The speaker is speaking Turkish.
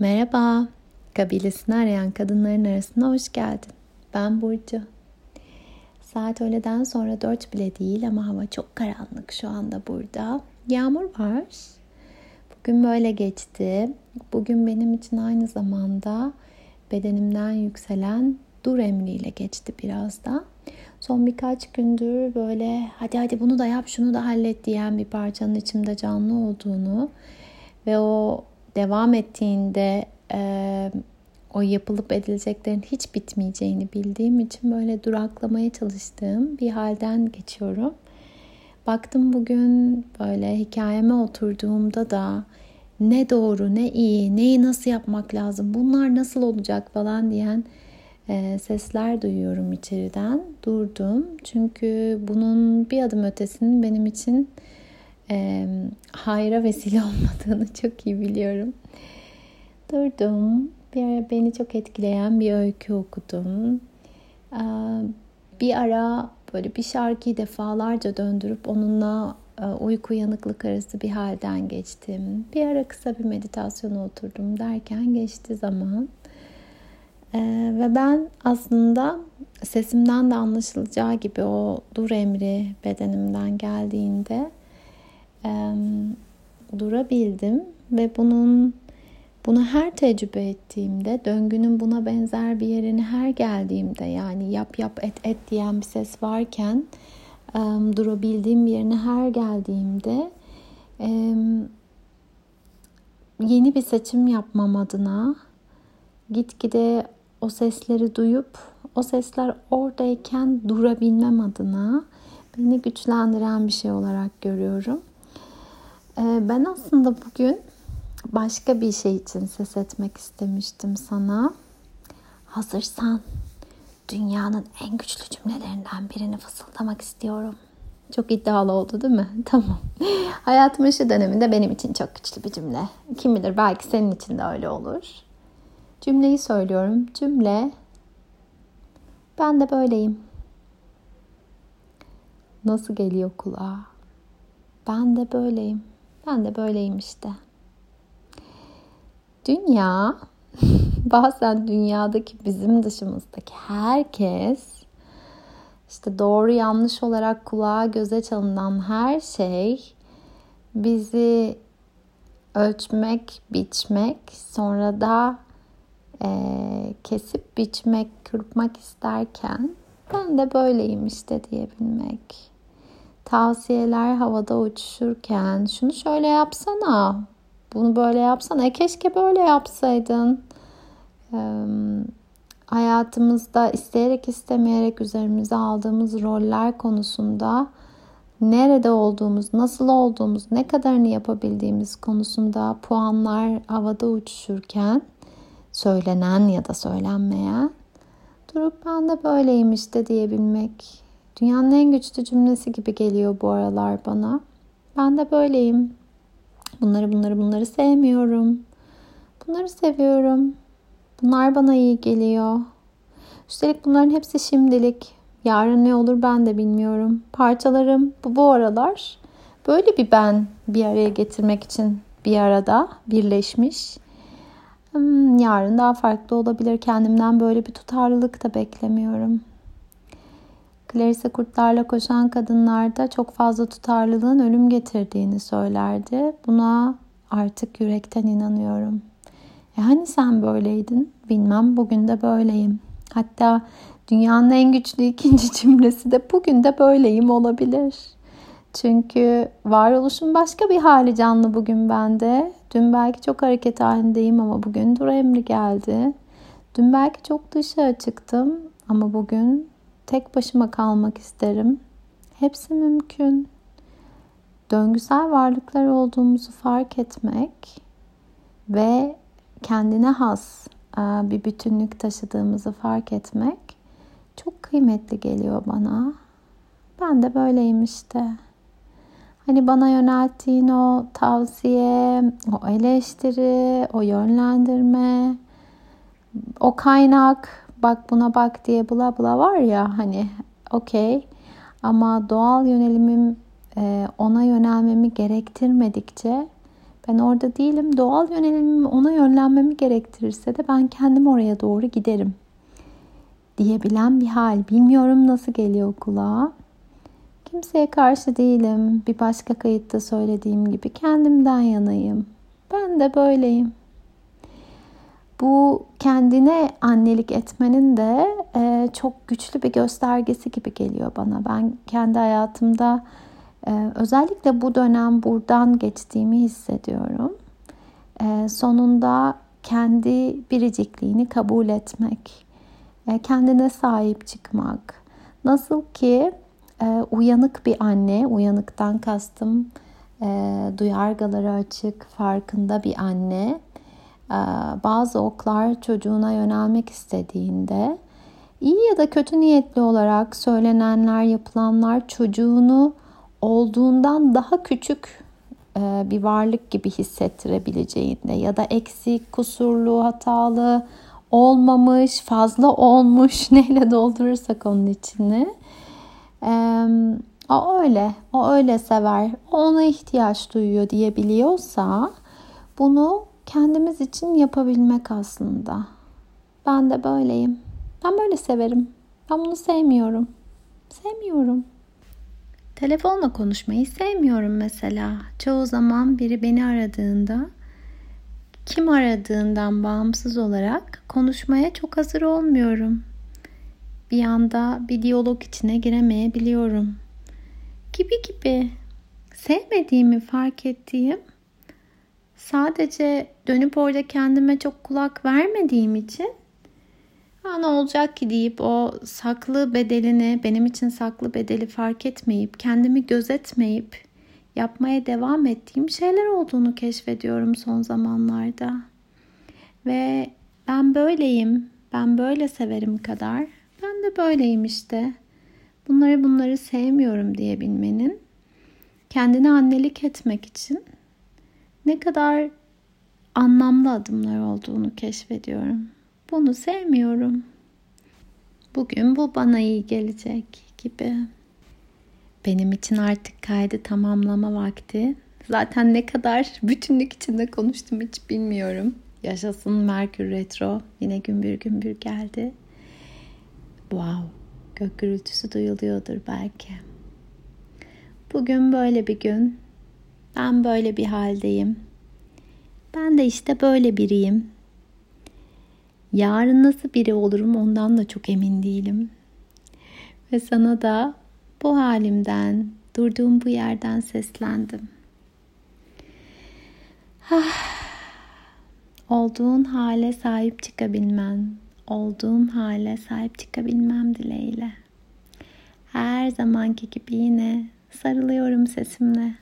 Merhaba, kabilesini arayan kadınların arasına hoş geldin. Ben Burcu. Saat öğleden sonra dört bile değil ama hava çok karanlık şu anda burada. Yağmur var. Bugün böyle geçti. Bugün benim için aynı zamanda bedenimden yükselen dur emriyle geçti biraz da. Son birkaç gündür böyle hadi hadi bunu da yap şunu da hallet diyen bir parçanın içimde canlı olduğunu ve o devam ettiğinde e, o yapılıp edileceklerin hiç bitmeyeceğini bildiğim için böyle duraklamaya çalıştığım bir halden geçiyorum. Baktım bugün böyle hikayeme oturduğumda da ne doğru ne iyi neyi nasıl yapmak lazım bunlar nasıl olacak falan diyen e, sesler duyuyorum içeriden. Durdum çünkü bunun bir adım ötesinin benim için e, hayra vesile olmadığını çok iyi biliyorum. Durdum. Bir ara beni çok etkileyen bir öykü okudum. E, bir ara böyle bir şarkıyı defalarca döndürüp onunla e, uyku yanıklık arası bir halden geçtim. Bir ara kısa bir meditasyona oturdum derken geçti zaman. Ee, ve ben aslında sesimden de anlaşılacağı gibi o dur emri bedenimden geldiğinde e, durabildim ve bunun bunu her tecrübe ettiğimde döngünün buna benzer bir yerini her geldiğimde yani yap yap et et diyen bir ses varken e, durabildiğim bir yerine her geldiğimde e, yeni bir seçim yapmam adına gitgide o sesleri duyup o sesler oradayken durabilmem adına beni güçlendiren bir şey olarak görüyorum. Ee, ben aslında bugün başka bir şey için ses etmek istemiştim sana. Hazırsan dünyanın en güçlü cümlelerinden birini fısıldamak istiyorum. Çok iddialı oldu değil mi? Tamam. Hayatımın şu döneminde benim için çok güçlü bir cümle. Kim bilir belki senin için de öyle olur. Cümleyi söylüyorum. Cümle ben de böyleyim. Nasıl geliyor kulağa? Ben de böyleyim. Ben de böyleyim işte. Dünya bazen dünyadaki bizim dışımızdaki herkes işte doğru yanlış olarak kulağa göze çalınan her şey bizi ölçmek, biçmek, sonra da e, kesip biçmek, kırpmak isterken ben de böyleyim işte diyebilmek. Tavsiyeler havada uçuşurken. Şunu şöyle yapsana, bunu böyle yapsana, e keşke böyle yapsaydın. E, hayatımızda isteyerek istemeyerek üzerimize aldığımız roller konusunda nerede olduğumuz, nasıl olduğumuz, ne kadarını yapabildiğimiz konusunda puanlar havada uçuşurken söylenen ya da söylenmeyen durup ben de böyleyim işte diyebilmek dünyanın en güçlü cümlesi gibi geliyor bu aralar bana. Ben de böyleyim. Bunları bunları bunları sevmiyorum. Bunları seviyorum. Bunlar bana iyi geliyor. Üstelik bunların hepsi şimdilik. Yarın ne olur ben de bilmiyorum. Parçalarım bu, bu aralar böyle bir ben bir araya getirmek için bir arada birleşmiş. Hmm, yarın daha farklı olabilir. Kendimden böyle bir tutarlılık da beklemiyorum. Clarissa kurtlarla koşan kadınlarda çok fazla tutarlılığın ölüm getirdiğini söylerdi. Buna artık yürekten inanıyorum. E hani sen böyleydin? Bilmem bugün de böyleyim. Hatta dünyanın en güçlü ikinci cümlesi de bugün de böyleyim olabilir. Çünkü varoluşun başka bir hali canlı bugün bende. Dün belki çok hareket halindeyim ama bugün dur emri geldi. Dün belki çok dışa çıktım ama bugün tek başıma kalmak isterim. Hepsi mümkün. Döngüsel varlıklar olduğumuzu fark etmek ve kendine has e, bir bütünlük taşıdığımızı fark etmek çok kıymetli geliyor bana. Ben de böyleyim işte. Hani bana yönelttiğin o tavsiye, o eleştiri, o yönlendirme, o kaynak, bak buna bak diye bula bula var ya hani okey ama doğal yönelimim e, ona yönelmemi gerektirmedikçe Ben orada değilim. Doğal yönelimimi ona yönlenmemi gerektirirse de ben kendim oraya doğru giderim diyebilen bir hal. Bilmiyorum nasıl geliyor kulağa. Kimseye karşı değilim. Bir başka kayıtta söylediğim gibi kendimden yanayım. Ben de böyleyim. Bu kendine annelik etmenin de e, çok güçlü bir göstergesi gibi geliyor bana. Ben kendi hayatımda e, özellikle bu dönem buradan geçtiğimi hissediyorum. E, sonunda kendi biricikliğini kabul etmek, e, kendine sahip çıkmak. Nasıl ki e, uyanık bir anne, uyanıktan kastım e, duyargaları açık, farkında bir anne bazı oklar çocuğuna yönelmek istediğinde iyi ya da kötü niyetli olarak söylenenler, yapılanlar çocuğunu olduğundan daha küçük e, bir varlık gibi hissettirebileceğinde ya da eksik, kusurlu, hatalı, olmamış, fazla olmuş neyle doldurursak onun içini. O öyle, o öyle sever, ona ihtiyaç duyuyor diyebiliyorsa bunu kendimiz için yapabilmek aslında. Ben de böyleyim. Ben böyle severim. Ben bunu sevmiyorum. Sevmiyorum. Telefonla konuşmayı sevmiyorum mesela. Çoğu zaman biri beni aradığında kim aradığından bağımsız olarak konuşmaya çok hazır olmuyorum. Bir anda bir diyalog içine giremeyebiliyorum. Gibi gibi. Sevmediğimi fark ettiğim sadece dönüp orada kendime çok kulak vermediğim için ha, ne olacak ki deyip o saklı bedelini benim için saklı bedeli fark etmeyip kendimi gözetmeyip yapmaya devam ettiğim şeyler olduğunu keşfediyorum son zamanlarda. Ve ben böyleyim, ben böyle severim kadar. Ben de böyleyim işte. Bunları bunları sevmiyorum diyebilmenin kendine annelik etmek için ne kadar anlamlı adımlar olduğunu keşfediyorum. Bunu sevmiyorum. Bugün bu bana iyi gelecek gibi. Benim için artık kaydı tamamlama vakti. Zaten ne kadar bütünlük içinde konuştum hiç bilmiyorum. Yaşasın Merkür Retro. Yine gümbür gümbür geldi. Wow. Gök gürültüsü duyuluyordur belki. Bugün böyle bir gün. Ben böyle bir haldeyim. Ben de işte böyle biriyim. Yarın nasıl biri olurum ondan da çok emin değilim. Ve sana da bu halimden, durduğum bu yerden seslendim. Ah, olduğun hale sahip çıkabilmen, olduğum hale sahip çıkabilmem dileğiyle. Her zamanki gibi yine sarılıyorum sesimle.